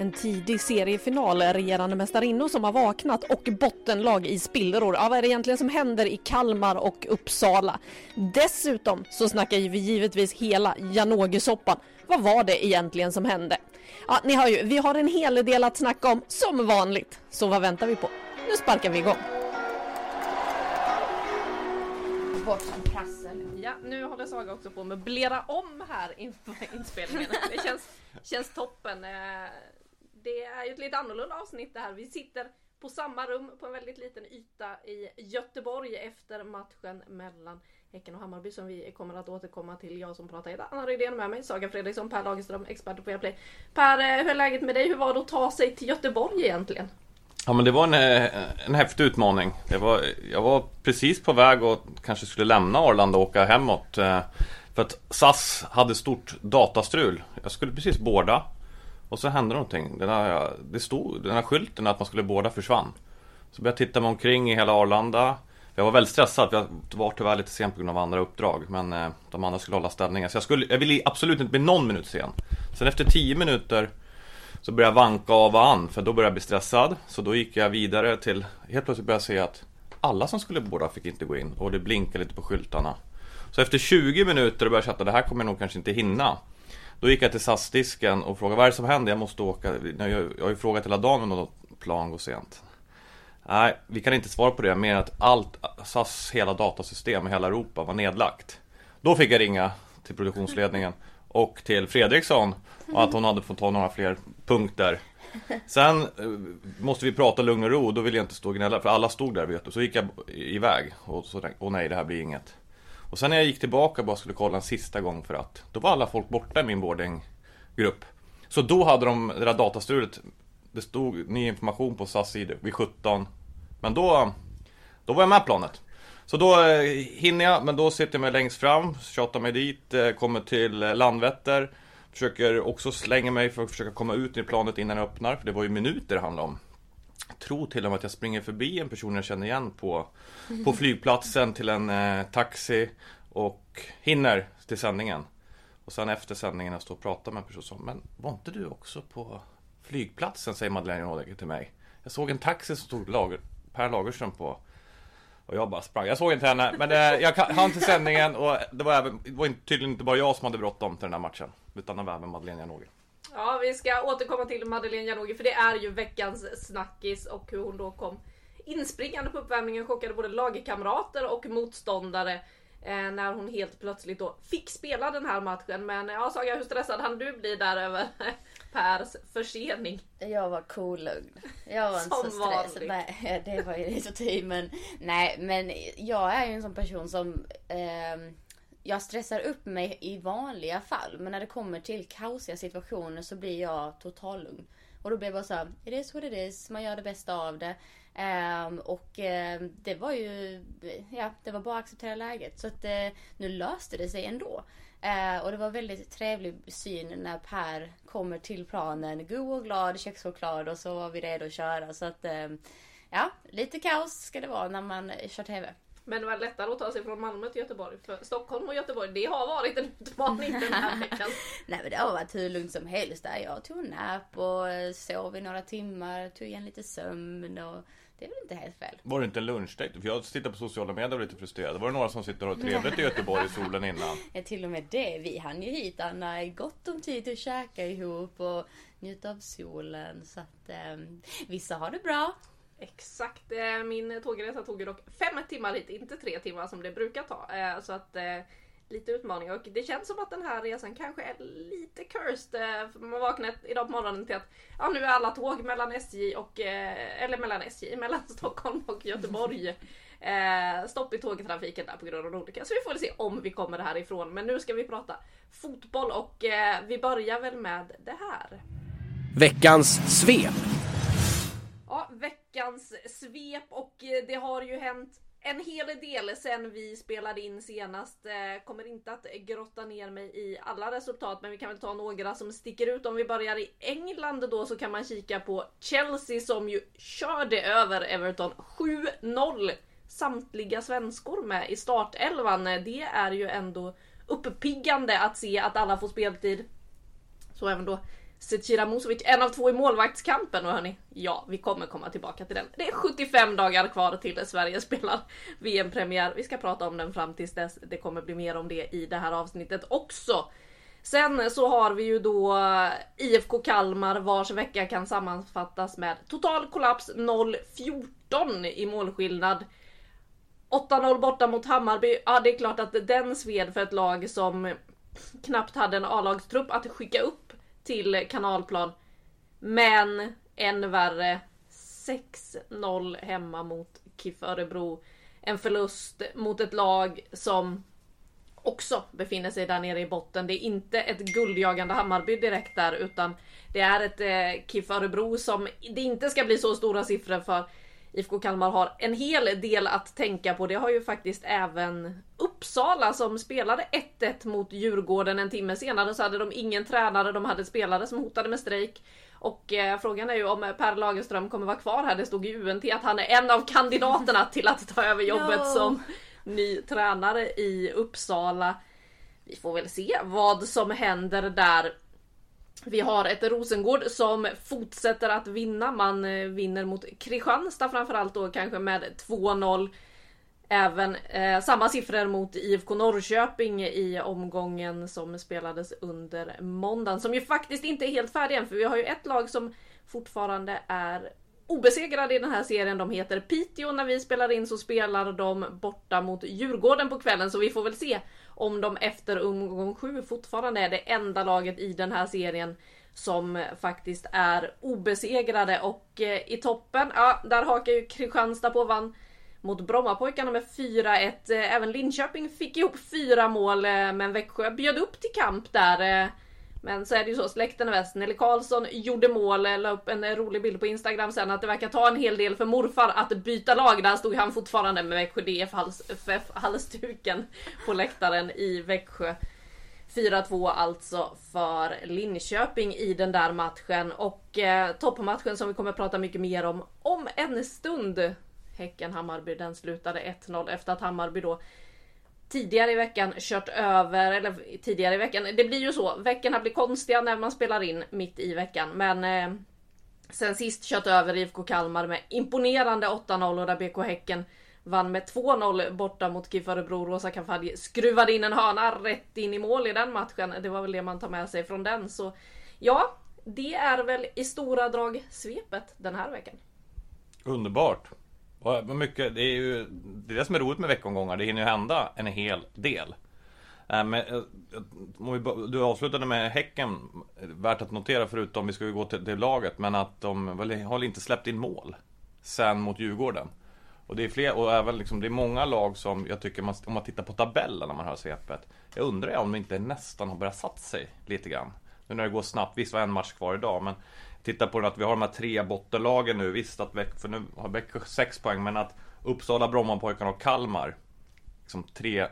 En tidig seriefinal, regerande mästarinnor som har vaknat och bottenlag i spillror. Ja, vad är det egentligen som händer i Kalmar och Uppsala? Dessutom så snackar vi givetvis hela Janogy-soppan. Vad var det egentligen som hände? Ja, ni hör ju, vi har en hel del att snacka om som vanligt. Så vad väntar vi på? Nu sparkar vi igång. Bort som prassel. Ja, nu håller Saga också på att möblera om här inför inspelningen. Det känns, känns toppen. Eh, det är ju ett lite annorlunda avsnitt det här. Vi sitter på samma rum på en väldigt liten yta i Göteborg efter matchen mellan Häcken och Hammarby som vi kommer att återkomma till. Jag som pratar heter Anna Rydén med mig, Saga Fredriksson, Per Lagerström, expert på Airplay. Per, eh, hur är läget med dig? Hur var det att ta sig till Göteborg egentligen? Ja men det var en, eh, en häftig utmaning. Det var, jag var precis på väg och kanske skulle lämna Arlanda och åka hemåt. Eh, för att SAS hade stort datastrul. Jag skulle precis båda och så hände någonting. Den här, det stod, den här skylten att man skulle båda försvann. Så började jag titta mig omkring i hela Arlanda. Jag var väldigt stressad för jag var tyvärr lite sen på grund av andra uppdrag. Men eh, de andra skulle hålla ställningen. Så jag, skulle, jag ville absolut inte bli någon minut sen. Sen efter 10 minuter så började jag vanka av och an för då började jag bli stressad. Så då gick jag vidare till, helt plötsligt började jag se att alla som skulle båda fick inte gå in och det blinkade lite på skyltarna. Så efter 20 minuter började jag känna att det här kommer jag nog kanske inte hinna. Då gick jag till SAS-disken och frågade vad är det som händer? Jag måste åka. Jag har ju frågat hela dagen om något plan går sent. Nej, vi kan inte svara på det mer än att allt SAS hela datasystem i hela Europa var nedlagt. Då fick jag ringa till produktionsledningen och till Fredriksson och att hon hade fått ta några fler punkter. Sen eh, måste vi prata lugn och ro, då vill jag inte stå och gnälla för alla stod där vet du. Så gick jag iväg och så tänkte åh nej det här blir inget. Och sen när jag gick tillbaka och bara skulle kolla en sista gång för att då var alla folk borta i min boardinggrupp. Så då hade de det där datastrulet, det stod ny information på SAS sida vid 17. Men då, då var jag med planet. Så då eh, hinner jag, men då sitter jag mig längst fram, tjatar mig dit, eh, kommer till eh, Landvetter. Försöker också slänga mig för att försöka komma ut i planet innan jag öppnar, för det var ju minuter det handlade om. Tror till och med att jag springer förbi en person jag känner igen på, på flygplatsen till en eh, taxi och hinner till sändningen. Och sen efter sändningen jag står och pratar med en person som Men var inte du också på flygplatsen? Säger Madeleine Rådegger till mig. Jag såg en taxi som stod Lager, Per Lagerström på. Och jag bara sprang. Jag såg inte henne, men eh, jag hann till sändningen och det var, även, det var tydligen inte bara jag som hade bråttom till den här matchen. Utan det var även Madeleine Janogy. Ja, vi ska återkomma till Madeleine Janogy för det är ju veckans snackis och hur hon då kom inspringande på uppvärmningen chockade både lagkamrater och motståndare eh, när hon helt plötsligt då fick spela den här matchen. Men ja, Saga, hur stressad hann du bli där över Pers försening? Jag var cool lugn. Jag var inte så stressad. Nej, det var ju lite ty men Nej men jag är ju en sån person som ehm, jag stressar upp mig i vanliga fall men när det kommer till kaosiga situationer så blir jag total lugn. Och då blir jag bara såhär, it is what it is, man gör det bästa av det. Um, och uh, det var ju, ja det var bara att acceptera läget. Så att uh, nu löste det sig ändå. Uh, och det var väldigt trevlig syn när Per kommer till planen. God och glad, kökschoklad och så var vi redo att köra. Så att ja, lite kaos ska det vara när man kör TV. Men det var lättare att ta sig från Malmö till Göteborg. För Stockholm och Göteborg, det har varit en utmaning den här veckan. Nej men det har varit hur lugnt som helst där. Jag tog en nap och eh, sov i några timmar, tog igen lite sömn och det är väl inte helt fel. Var det inte en lunchdate? För jag tittar på sociala medier och var lite frustrerad. Var det några som sitter och har trevligt i Göteborg i solen innan? Ja, till och med det. Vi hann ju hit Anna i gott om tid att käka ihop och njuta av solen. Så att eh, vissa har det bra. Exakt, eh, min tågresa tog ju dock fem timmar hit, inte tre timmar som det brukar ta. Eh, Så att eh, lite utmaningar och det känns som att den här resan kanske är lite cursed. för Man vaknade idag på morgonen till att ja, nu är alla tåg mellan SJ och, eller mellan SJ, mellan Stockholm och Göteborg. Eh, stopp i tågtrafiken där på grund av en olycka. Så vi får väl se om vi kommer härifrån. Men nu ska vi prata fotboll och eh, vi börjar väl med det här. Veckans svep. Ja, veckans svep och eh, det har ju hänt en hel del sen vi spelade in senast. Eh, kommer inte att grotta ner mig i alla resultat men vi kan väl ta några som sticker ut. Om vi börjar i England då så kan man kika på Chelsea som ju körde över Everton 7-0. Samtliga svenskor med i startelvan. Eh, det är ju ändå uppiggande att se att alla får speltid. Så även då Zecira Musovic, en av två i målvaktskampen och hörni, ja vi kommer komma tillbaka till den. Det är 75 dagar kvar till Sverige spelar VM-premiär. Vi ska prata om den fram tills dess. Det kommer bli mer om det i det här avsnittet också. Sen så har vi ju då eh, IFK Kalmar vars vecka kan sammanfattas med total kollaps 0-14 i målskillnad. 8-0 borta mot Hammarby. Ja, det är klart att den sved för ett lag som knappt hade en A-lagstrupp att skicka upp till kanalplan. Men än värre 6-0 hemma mot KIF Örebro. En förlust mot ett lag som också befinner sig där nere i botten. Det är inte ett guldjagande Hammarby direkt där utan det är ett eh, KIF Örebro som det inte ska bli så stora siffror för. IFK Kalmar har en hel del att tänka på. Det har ju faktiskt även Uppsala som spelade 1-1 mot Djurgården en timme senare så hade de ingen tränare, de hade spelare som hotade med strejk. Och eh, frågan är ju om Per Lagerström kommer vara kvar här. Det stod i UNT att han är en av kandidaterna till att ta över jobbet No. som ny tränare i Uppsala. Vi får väl se vad som händer där. Vi har ett Rosengård som fortsätter att vinna. Man eh, vinner mot Kristianstad framförallt då kanske med 2-0. Även eh, samma siffror mot IFK Norrköping i omgången som spelades under måndagen. Som ju faktiskt inte är helt färdig än för vi har ju ett lag som fortfarande är obesegrade i den här serien. De heter Piteå. När vi spelar in så spelar de borta mot Djurgården på kvällen så vi får väl se om de efter omgång 7 fortfarande är det enda laget i den här serien som faktiskt är obesegrade och eh, i toppen, ja där hakar ju Kristianstad på vann mot Brommapojkarna med 4-1. Eh, även Linköping fick ihop fyra mål eh, men Växjö bjöd upp till kamp där. Men så är det ju så, släkten är väst. Nelly Karlsson gjorde mål, eh, la upp en eh, rolig bild på Instagram sen att det verkar ta en hel del för morfar att byta lag. Där stod han fortfarande med Växjö DF hals, FF halsduken på läktaren i Växjö. 4-2 alltså för Linköping i den där matchen och eh, toppmatchen som vi kommer att prata mycket mer om om en stund. Häcken-Hammarby den slutade 1-0 efter att Hammarby då tidigare i veckan kört över, eller tidigare i veckan, det blir ju så, veckorna blir konstiga när man spelar in mitt i veckan men eh, sen sist kört över IFK Kalmar med imponerande 8-0 och där BK Häcken vann med 2-0 borta mot KIF Örebro. Rosa Kafaji skruvade in en hörna rätt in i mål i den matchen. Det var väl det man tar med sig från den. Så ja, det är väl i stora drag svepet den här veckan. Underbart! Mycket, det är ju det, är det som är roligt med veckomgångar. Det hinner ju hända en hel del. Äh, men, eh, du avslutade med Häcken. Värt att notera förutom, vi ska ju gå till, till laget, men att de väl, har väl inte släppt in mål. Sen mot Djurgården. Och det är fler, och även liksom, det är många lag som jag tycker, man, om man tittar på tabellen när man hör svepet. Jag undrar om de inte nästan har börjat satt sig lite grann. Nu när det går snabbt, visst var en match kvar idag, men Titta på att vi har de här tre bottenlagen nu. Visst att Växjö, för nu har Växjö 6 poäng, men att Uppsala, Brommapojkarna och Kalmar liksom 3,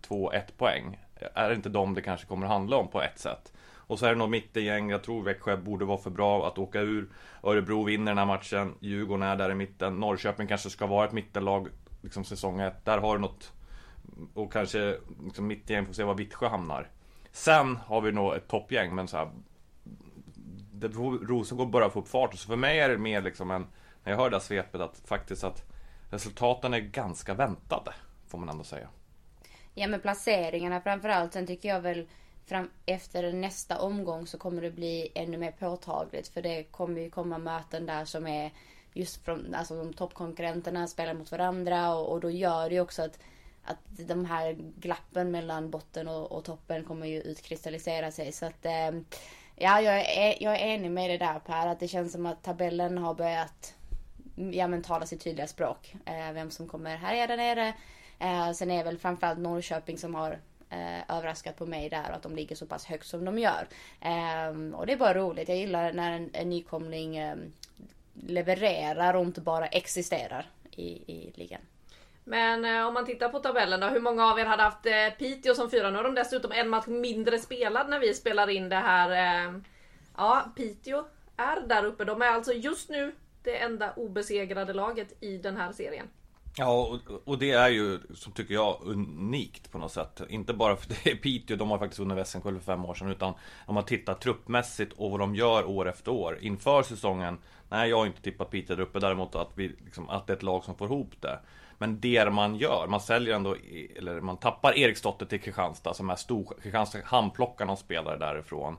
2, 1 poäng. Är det inte de det kanske kommer att handla om på ett sätt? Och så är det nog mittengäng. Jag tror Växjö borde vara för bra att åka ur. Örebro vinner den här matchen. Djurgården är där i mitten. Norrköping kanske ska vara ett mittenlag liksom säsong 1. Där har du något. Och kanske liksom mittgäng får se var Vittsjö hamnar. Sen har vi nog ett toppgäng, men så här. Det Rosengård börjar få upp fart. Så för mig är det mer liksom en, när jag hör det här svepet, att faktiskt att resultaten är ganska väntade. Får man ändå säga. Ja men placeringarna framförallt. Sen tycker jag väl fram, efter nästa omgång så kommer det bli ännu mer påtagligt. För det kommer ju komma möten där som är just från, alltså de toppkonkurrenterna spelar mot varandra och, och då gör det ju också att att de här glappen mellan botten och, och toppen kommer ju utkristallisera sig. Så att eh, ja, jag är, e- jag är enig med det där Per. Att det känns som att tabellen har börjat mm, ja, men tala sitt tydliga språk. Eh, vem som kommer härja där nere. Eh, sen är det väl framförallt Norrköping som har eh, överraskat på mig där och att de ligger så pass högt som de gör. Eh, och det är bara roligt. Jag gillar när en, en nykomling eh, levererar och inte bara existerar i, i ligan. Men eh, om man tittar på tabellen då, hur många av er hade haft eh, Piteå som fyra? Nu har de dessutom en match mindre spelad när vi spelar in det här. Eh, ja, Piteå är där uppe. De är alltså just nu det enda obesegrade laget i den här serien. Ja, och, och det är ju, som tycker jag, unikt på något sätt. Inte bara för det är Piteå, de har faktiskt vunnit SM-guld för fem år sedan, utan om man tittar truppmässigt och vad de gör år efter år inför säsongen. Nej, jag har inte tippat Piteå där uppe, däremot att, vi, liksom, att det är ett lag som får ihop det. Men det man gör, man säljer ändå, eller man tappar Eriksdotter till Kristianstad som är stor, Kristianstad handplockar någon spelare därifrån.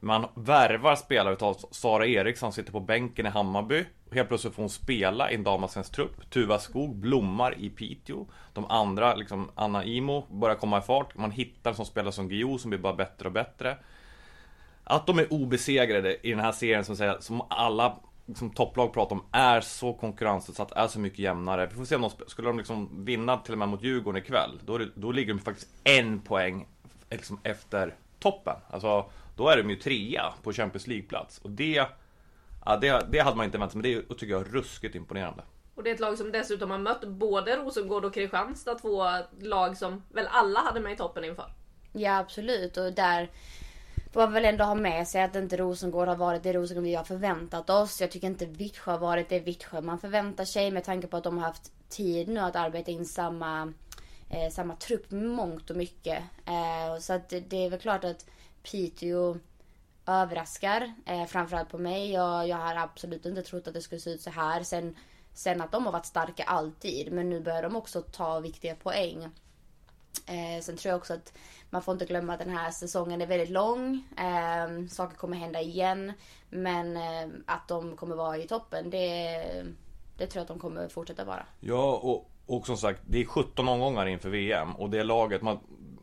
Man värvar spelare utav Sara Eriksson, sitter på bänken i Hammarby. Helt plötsligt får hon spela i en damallsvensk trupp. Tuva Skog blommar i Piteå. De andra, liksom Anna Imo, börjar komma i fart. Man hittar som spelar som Guillou som blir bara bättre och bättre. Att de är obesegrade i den här serien som, säger, som alla som topplag pratar om är så konkurrensutsatt, är så mycket jämnare. Vi får se om de skulle de liksom vinna till och med mot Djurgården ikväll. Då, det, då ligger de faktiskt en poäng liksom efter toppen. Alltså, då är de ju trea på Champions League-plats. Och det, ja, det, det hade man inte väntat sig, men det tycker jag är ruskigt imponerande. Och det är ett lag som dessutom har mött både Rosengård och Kristianstad, två lag som väl alla hade med i toppen inför. Ja absolut och där får man väl ändå ha med sig att inte Rosengård har varit det Rosengård vi har förväntat oss. Jag tycker inte Vittsjö har varit det Vittsjö man förväntar sig med tanke på att de har haft tid nu att arbeta in samma, eh, samma trupp mångt och mycket. Eh, så att det är väl klart att Piteå överraskar. Eh, framförallt på mig. Jag, jag har absolut inte trott att det skulle se ut så här. Sen, sen att de har varit starka alltid. Men nu börjar de också ta viktiga poäng. Eh, sen tror jag också att man får inte glömma att den här säsongen är väldigt lång. Eh, saker kommer hända igen. Men eh, att de kommer vara i toppen, det, det tror jag att de kommer fortsätta vara. Ja, och, och som sagt, det är 17 omgångar inför VM. Och det laget, man,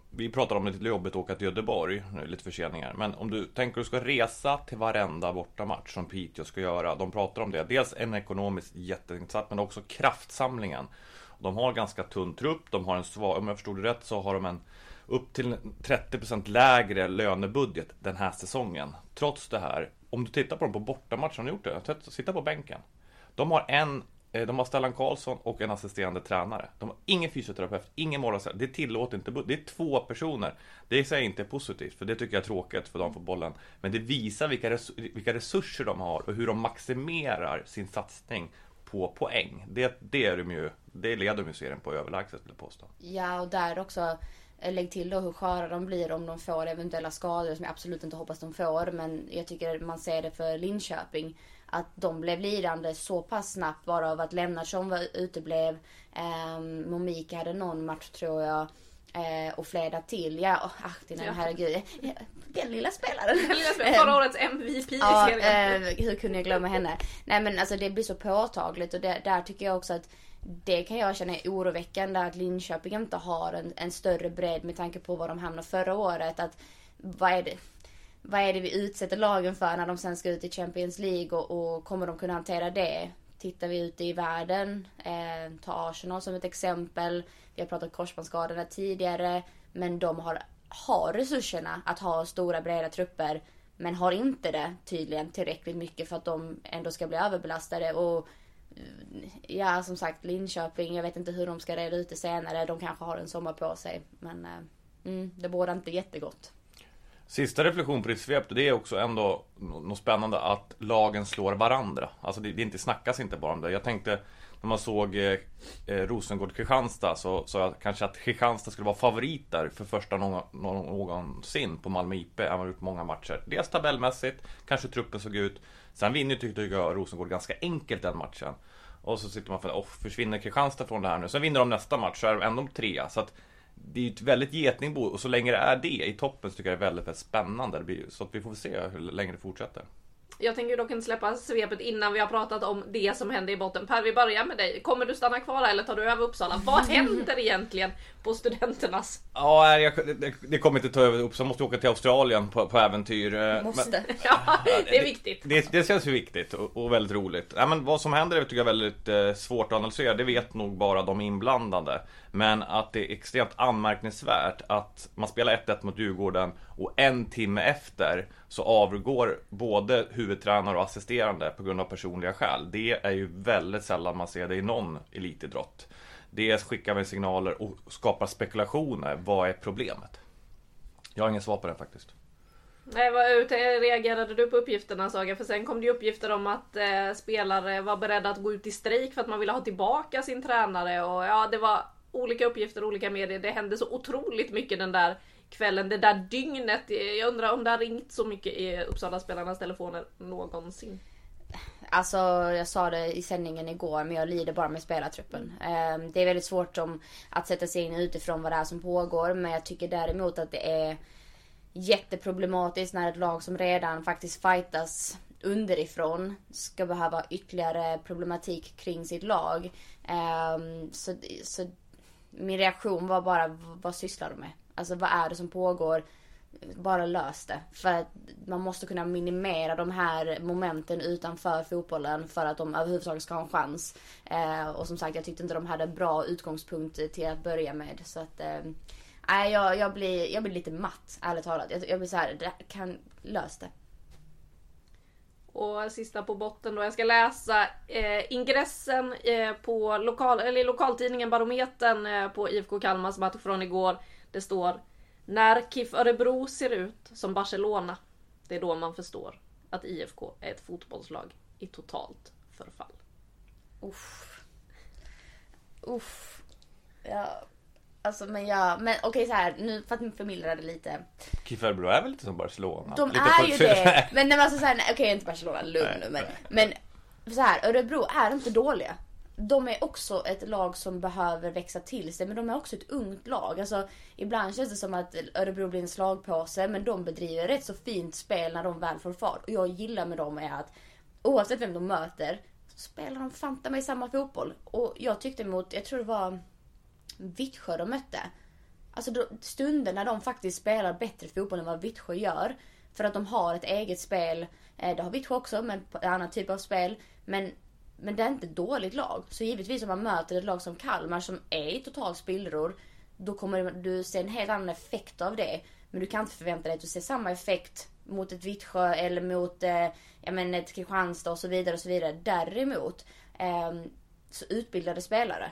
vi pratar om det lite jobbigt att åka till Göteborg, nu är det lite förseningar. Men om du tänker att du ska resa till varenda bortamatch som Piteå ska göra. De pratar om det. Dels en ekonomisk jätteinsats, men också kraftsamlingen. De har ganska tunn trupp, de har en svag, om jag förstod det rätt så har de en upp till 30% lägre lönebudget den här säsongen. Trots det här, om du tittar på dem på bortamatch, har de gjort det? Sitta på bänken. De har en eh, de har Stellan Karlsson och en assisterande tränare. De har ingen fysioterapeut, ingen målvakt. Det tillåter inte. Det är två personer. Det säger inte positivt, för det tycker jag är tråkigt för damfotbollen. Men det visar vilka, res vilka resurser de har och hur de maximerar sin satsning på poäng. Det, det, är de ju, det leder de ju serien på överlägset, vill jag påstå. Ja, och där också eh, Lägg till då hur sköra de blir om de får eventuella skador som jag absolut inte hoppas de får. Men jag tycker man ser det för Linköping att de blev lidande så pass snabbt bara av att Lennartsson var uteblev. Eh, Momika hade någon match tror jag. Eh, och flera till. Ja, oh, Ahtinan, ja. herregud. Den lilla spelaren. Den lilla spelaren. Förra årets MVP i ja, serien. Eh, hur kunde jag glömma henne? Nej men alltså det blir så påtagligt och det, där tycker jag också att det kan jag känna är oroväckande att Linköping inte har en, en större bredd med tanke på var de hamnade förra året. Att, vad är det? vad är det vi utsätter lagen för när de sen ska ut i Champions League och, och kommer de kunna hantera det? Tittar vi ute i världen, eh, ta Arsenal som ett exempel. Vi har pratat korsbandsskadorna tidigare. Men de har, har resurserna att ha stora breda trupper. Men har inte det tydligen tillräckligt mycket för att de ändå ska bli överbelastade. Och eh, ja, som sagt Linköping, jag vet inte hur de ska reda ut det senare. De kanske har en sommar på sig. Men eh, mm, det bådar inte jättegott. Sista reflektion på ditt svep, det är också ändå något spännande att lagen slår varandra. Alltså det, det inte snackas inte bara om det. Jag tänkte när man såg eh, eh Rosengård-Kristianstad så sa jag kanske att Kristianstad skulle vara favoriter för första någonsin på Malmö IP. Han har gjort många matcher. Dels tabellmässigt, kanske truppen såg ut. Sen vinner tyckte jag Rosengård ganska enkelt den matchen. Och så sitter man för att försvinner Kristianstad från det här nu? Sen vinner de nästa match så är de ändå trea. Så att det är ju ett väldigt getingbo och så länge det är det i toppen så tycker jag det är väldigt, väldigt spännande. Det blir, så att vi får se hur länge det fortsätter jag tänker dock inte släppa svepet innan vi har pratat om det som hände i botten. Per, vi börjar med dig. Kommer du stanna kvar eller tar du över Uppsala? Vad händer egentligen på studenternas? Ja, jag, det, det kommer inte ta över Uppsala. måste åka till Australien på, på äventyr. eh, Måste. Ja, det är viktigt. Det, det känns ju viktigt och, och väldigt roligt. Ja, men vad som händer är tycker jag väldigt eh, svårt att analysera. Det vet nog bara de inblandade. Men att det är extremt anmärkningsvärt att man spelar 1-1 mot Djurgården och en timme efter så avgår både huvudtränare och assisterande på grund av personliga skäl. Det är ju väldigt sällan man ser det i någon elitidrott. Det skickar väl signaler och skapar spekulationer. Vad är problemet? Jag har ingen svar på det faktiskt. Nej, vad hur reagerade du på uppgifterna Saga? För sen kom det ju uppgifter om att eh, spelare var beredda att gå ut i strejk för att man ville ha tillbaka sin tränare och ja, det var olika uppgifter, olika medier. Det hände så otroligt mycket den där kvällen, det där dygnet. Jag undrar om det har ringt så mycket i Uppsala-spelarnas telefoner någonsin. Alltså jag sa det i sändningen igår men jag lider bara med spelartruppen. Mm. Det är väldigt svårt om att sätta sig in utifrån vad det är som pågår men jag tycker däremot att det är jätteproblematiskt när ett lag som redan faktiskt fightas underifrån ska behöva ytterligare problematik kring sitt lag. Ehm, så, så min reaktion var bara, vad sysslar de med? Alltså vad är det som pågår? Bara lös det. För att man måste kunna minimera de här momenten utanför fotbollen för att de överhuvudtaget ska ha en chans. Eh, och som sagt, jag tyckte inte de hade en bra utgångspunkt till att börja med. Så att, eh, nej, jag, jag, blir, jag blir lite matt, ärligt talat. Jag, jag blir så här, det kan, lös det. Och sista på botten då. Jag ska läsa eh, ingressen eh, på lokal, eller i lokaltidningen Barometern eh, på IFK Kalmars match från igår. Det står När KIF Örebro ser ut som Barcelona. Det är då man förstår att IFK är ett fotbollslag i totalt förfall. Uff. Uff. Ja. Alltså men jag, men okej så här, nu för att förmildra det lite. KIF Örebro är väl lite som Barcelona? De lite är ju det. Men nej, alltså så här, nej, okej inte Barcelona, lugn nu. Men, men så här, Örebro är inte dåliga. De är också ett lag som behöver växa till sig, men de är också ett ungt lag. Alltså, ibland känns det som att Örebro blir en slagpåse, men de bedriver rätt så fint spel när de väl får fart. Och jag gillar med dem är att oavsett vem de möter, så spelar de fanta mig samma fotboll. Och jag tyckte mot, jag tror det var Vittsjö de mötte. Alltså stunder när de faktiskt spelar bättre fotboll än vad Vittsjö gör. För att de har ett eget spel. Eh, det har Vittsjö också, men på en annan typ av spel. Men, men det är inte ett dåligt lag. Så givetvis om man möter ett lag som Kalmar som är i total spillror. Då kommer du se en helt annan effekt av det. Men du kan inte förvänta dig att du ser samma effekt mot ett Vittsjö eller mot eh, jag menar, ett Kristianstad och så vidare. och så vidare. Däremot eh, så utbildade spelare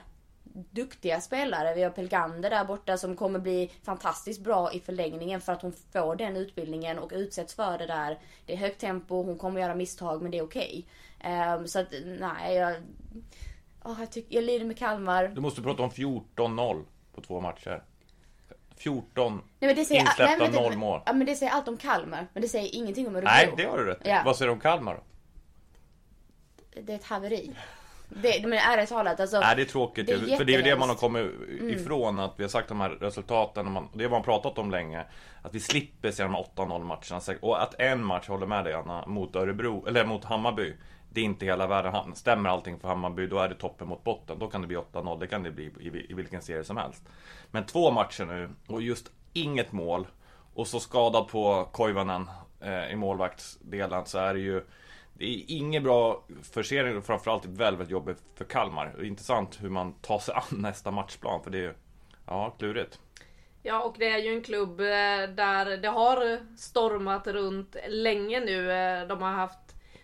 duktiga spelare. Vi har Pelgander där borta som kommer bli fantastiskt bra i förlängningen för att hon får den utbildningen och utsätts för det där. Det är högt tempo, hon kommer göra misstag men det är okej. Ehm, så att nej, jag... åh, jag, tycker, jag lider med Kalmar. Du måste prata om 14-0 på två matcher. 14 Nej, men det säger, insläppta nej, men det- noll mål. Ja, men det säger allt om Kalmar. Men det säger ingenting om Örebro. Nej, det har du rätt i. Ja. Vad säger du om Kalmar då? Det är ett haveri. Det, men ärligt talat alltså. Nej, det är tråkigt det är för det är ju det man har kommit ifrån att vi har sagt de här resultaten och man, det har man pratat om länge Att vi slipper se de här 8-0 matcherna. Och att en match, håller med dig Anna, mot Örebro, eller mot Hammarby Det är inte hela världen, stämmer allting för Hammarby då är det toppen mot botten. Då kan det bli 8-0, det kan det bli i, i vilken serie som helst. Men två matcher nu och just inget mål Och så skadad på Koivanen eh, i målvaktsdelen så är det ju det är ingen bra försening och framförallt väldigt, väldigt jobbigt för Kalmar. Intressant hur man tar sig an nästa matchplan för det är ja, klurigt. Ja, och det är ju en klubb eh, där det har stormat runt länge nu. Eh, de har haft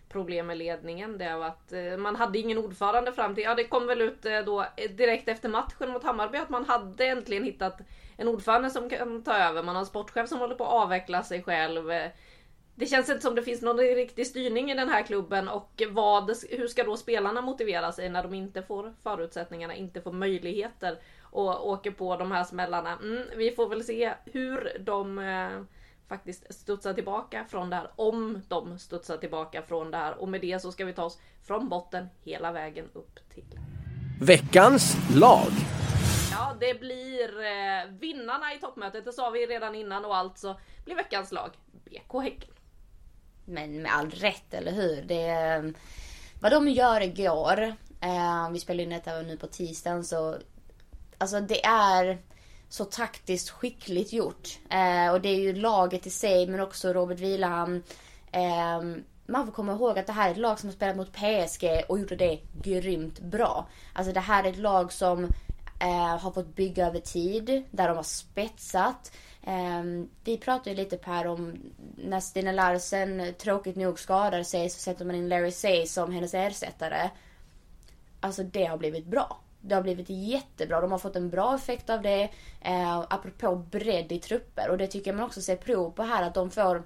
problem med ledningen. Det har varit, eh, man hade ingen ordförande fram till, ja det kom väl ut då direkt efter matchen mot Hammarby att man hade äntligen hittat en ordförande som kan ta över. Man har en sportchef som håller på att avveckla sig själv. Det känns inte som det finns någon riktig styrning i den här klubben och vad, hur ska då spelarna motivera sig när de inte får förutsättningarna, inte får möjligheter och åker på de här smällarna. Mm, vi får väl se hur de eh, faktiskt studsar tillbaka från det här. Om de studsar tillbaka från det här. Och med det så ska vi ta oss från botten hela vägen upp till. Veckans lag. Ja, det blir eh, vinnarna i toppmötet. Det sa vi redan innan och alltså blir veckans lag BK Häcken men med all rätt, eller hur? Det, eh, vad de gör igår, eh, vi spelar in detta nu på tisdagen så, alltså det är så taktiskt skickligt gjort. Eh, och det är ju laget i sig men också Robert Vilahamn. Eh, man får komma ihåg att det här är ett lag som har spelat mot PSG och gjorde det grymt bra. Alltså det här är ett lag som eh, har fått bygga över tid, där de har spetsat. Eh, vi pratade ju lite Per om när Stina Larsen tråkigt nog skadar sig så sätter man in Larry Say som hennes ersättare. Alltså det har blivit bra. Det har blivit jättebra. De har fått en bra effekt av det. Eh, apropå bredd i trupper. Och det tycker jag man också ser prov på här. Att de får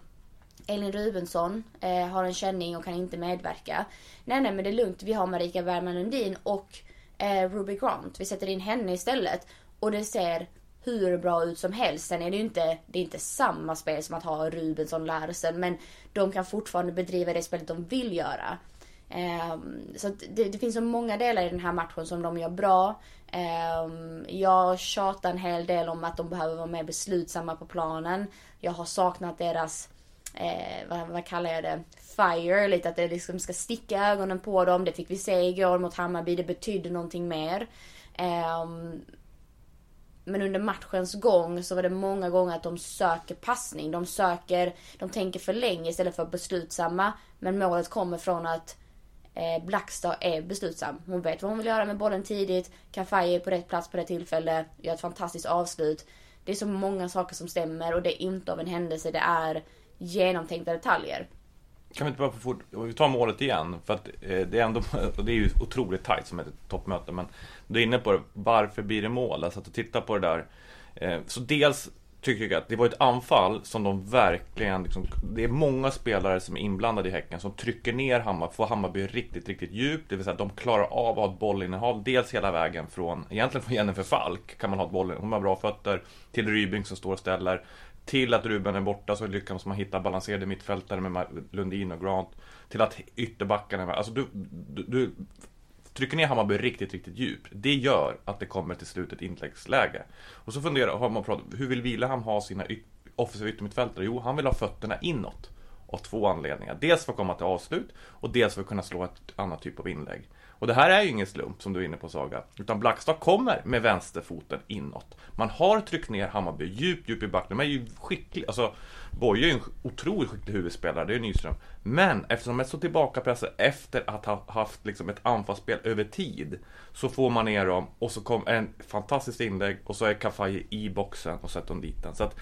Elin Rubensson eh, har en känning och kan inte medverka. Nej, nej, men det är lugnt. Vi har Marika Werman Lundin och eh, Ruby Grant. Vi sätter in henne istället. Och det ser hur bra ut som helst. Sen är det ju inte, det är inte samma spel som att ha Rubensson Larsen. Men de kan fortfarande bedriva det spelet de vill göra. Um, så det, det, finns så många delar i den här matchen som de gör bra. Um, jag tjatar en hel del om att de behöver vara mer beslutsamma på planen. Jag har saknat deras, eh, vad, vad, kallar jag det, fire. Lite att det liksom ska sticka ögonen på dem. Det fick vi se igår mot Hammarby. Det betydde någonting mer. Um, men under matchens gång så var det många gånger att de söker passning. De söker, de tänker för länge istället för beslutsamma. Men målet kommer från att eh, är beslutsam. Hon vet vad hon vill göra med bollen tidigt. Kafaji är på rätt plats på rätt tillfälle. Gör ett fantastiskt avslut. Det är så många saker som stämmer och det är inte av en händelse. Det är genomtänkta detaljer. Kan vi inte bara få fort, vi tar målet igen, för att eh, det är ändå, och det är ju otroligt tajt som ett toppmöte, men du är inne på det, varför blir det mål? Alltså att titta på det där. Eh, så dels tycker jag att det var ett anfall som de verkligen, liksom, det är många spelare som är inblandade i Häcken som trycker ner Hammarby, får Hammarby riktigt, riktigt djupt. Det vill säga att de klarar av att ha ett bollinnehav, dels hela vägen från, egentligen från Jennifer Falk kan man ha ett bollinnehav, hon har bra fötter, till Rybing som står och ställer, till att Ruben är borta så lyckas man hitta balanserade mittfältare med Lundin och Grant, till att ytterbackarna, alltså du, du, du trycker ner Hammarby riktigt, riktigt djupt. Det gör att det kommer till slut ett inläggsläge. Och så funderar har man pratat, hur vill Wilhelm ha sina offensiva yttermittfältare? Jo, han vill ha fötterna inåt. Av två anledningar. Dels för att komma till avslut och dels för att kunna slå ett annat typ av inlägg. Och det här är ju ingen slump som du är inne på Saga. Utan Blackstad kommer med vänsterfoten inåt. Man har tryckt ner Hammarby djupt, djupt i backen. De är ju skickliga. Alltså, Boye är ju en otroligt skicklig huvudspelare, det är ju Nyström. Men eftersom de är så tillbakapressade efter att ha haft liksom ett anfallsspel över tid. Så får man ner dem och så kommer en fantastiskt inlägg och så är Kafaji i boxen och sätter dit den. Så att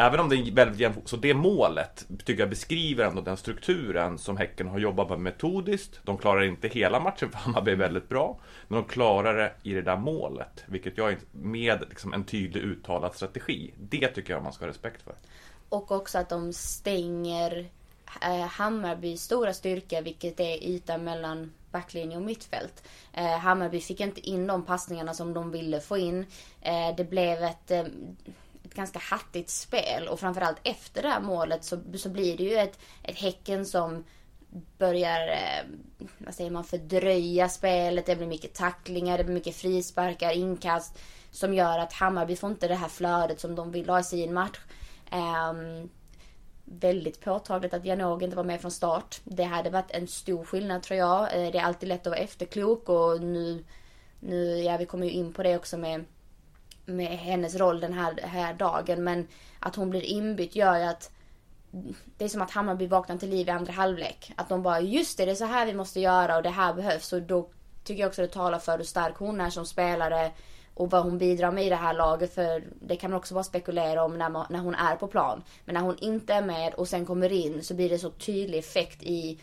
Även om det är väldigt jämnt, så det målet tycker jag beskriver ändå den strukturen som Häcken har jobbat med metodiskt. De klarar inte hela matchen för Hammarby är väldigt bra. Men de klarar det i det där målet, vilket jag med liksom en tydlig uttalad strategi. Det tycker jag man ska ha respekt för. Och också att de stänger eh, Hammarbys stora styrka, vilket är ytan mellan backlinje och mittfält. Eh, Hammarby fick inte in de passningarna som de ville få in. Eh, det blev ett eh, ett ganska hattigt spel och framförallt efter det här målet så, så blir det ju ett, ett Häcken som börjar, eh, vad säger man, fördröja spelet. Det blir mycket tacklingar, det blir mycket frisparkar, inkast. Som gör att Hammarby får inte det här flödet som de vill ha i sin match. Um, väldigt påtagligt att Janogy inte var med från start. Det hade varit en stor skillnad tror jag. Eh, det är alltid lätt att vara efterklok och nu, nu ja vi kommer ju in på det också med med hennes roll den här, här dagen. Men att hon blir inbytt gör ju att det är som att Hammarby vaknar till liv i andra halvlek. Att de bara, just det, det är så här vi måste göra och det här behövs. Och då tycker jag också det talar för hur stark hon är som spelare och vad hon bidrar med i det här laget. För det kan man också bara spekulera om när, man, när hon är på plan. Men när hon inte är med och sen kommer in så blir det så tydlig effekt i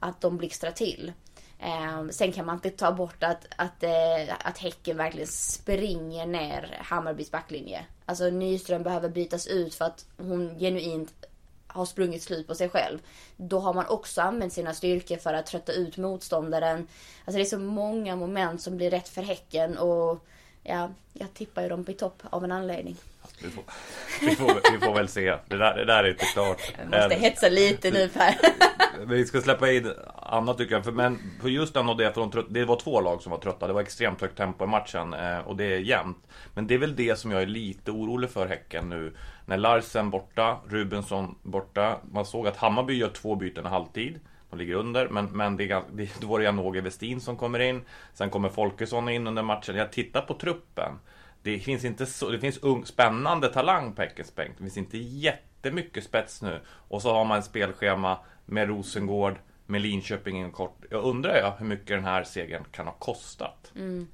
att de blixtrar till. Eh, sen kan man inte ta bort att, att, eh, att Häcken verkligen springer ner Hammarbys backlinje. Alltså Nyström behöver bytas ut för att hon genuint har sprungit slut på sig själv. Då har man också använt sina styrkor för att trötta ut motståndaren. Alltså det är så många moment som blir rätt för Häcken och ja, jag tippar ju dem på topp av en anledning. Vi får, vi får, vi får väl se. Det där, det där är inte klart. Jag måste hetsa lite nu Per. Vi ska släppa in Anna tycker jag. För, men för just den och det, för de trött, det var två lag som var trötta. Det var extremt högt tempo i matchen eh, och det är jämnt. Men det är väl det som jag är lite orolig för Häcken nu. När Larsen borta, Rubensson borta. Man såg att Hammarby gör två byten i halvtid. De ligger under, men, men det, är, det, då var det Janogy Westin som kommer in. Sen kommer Folkesson in under matchen. Jag tittar på truppen. Det finns inte så, det finns ung, spännande talang på Häckens bänk. Det finns inte jättemycket spets nu. Och så har man ett spelschema med Rosengård, med Linköping inom kort. Jag undrar jag hur mycket den här segern kan ha kostat. Mm.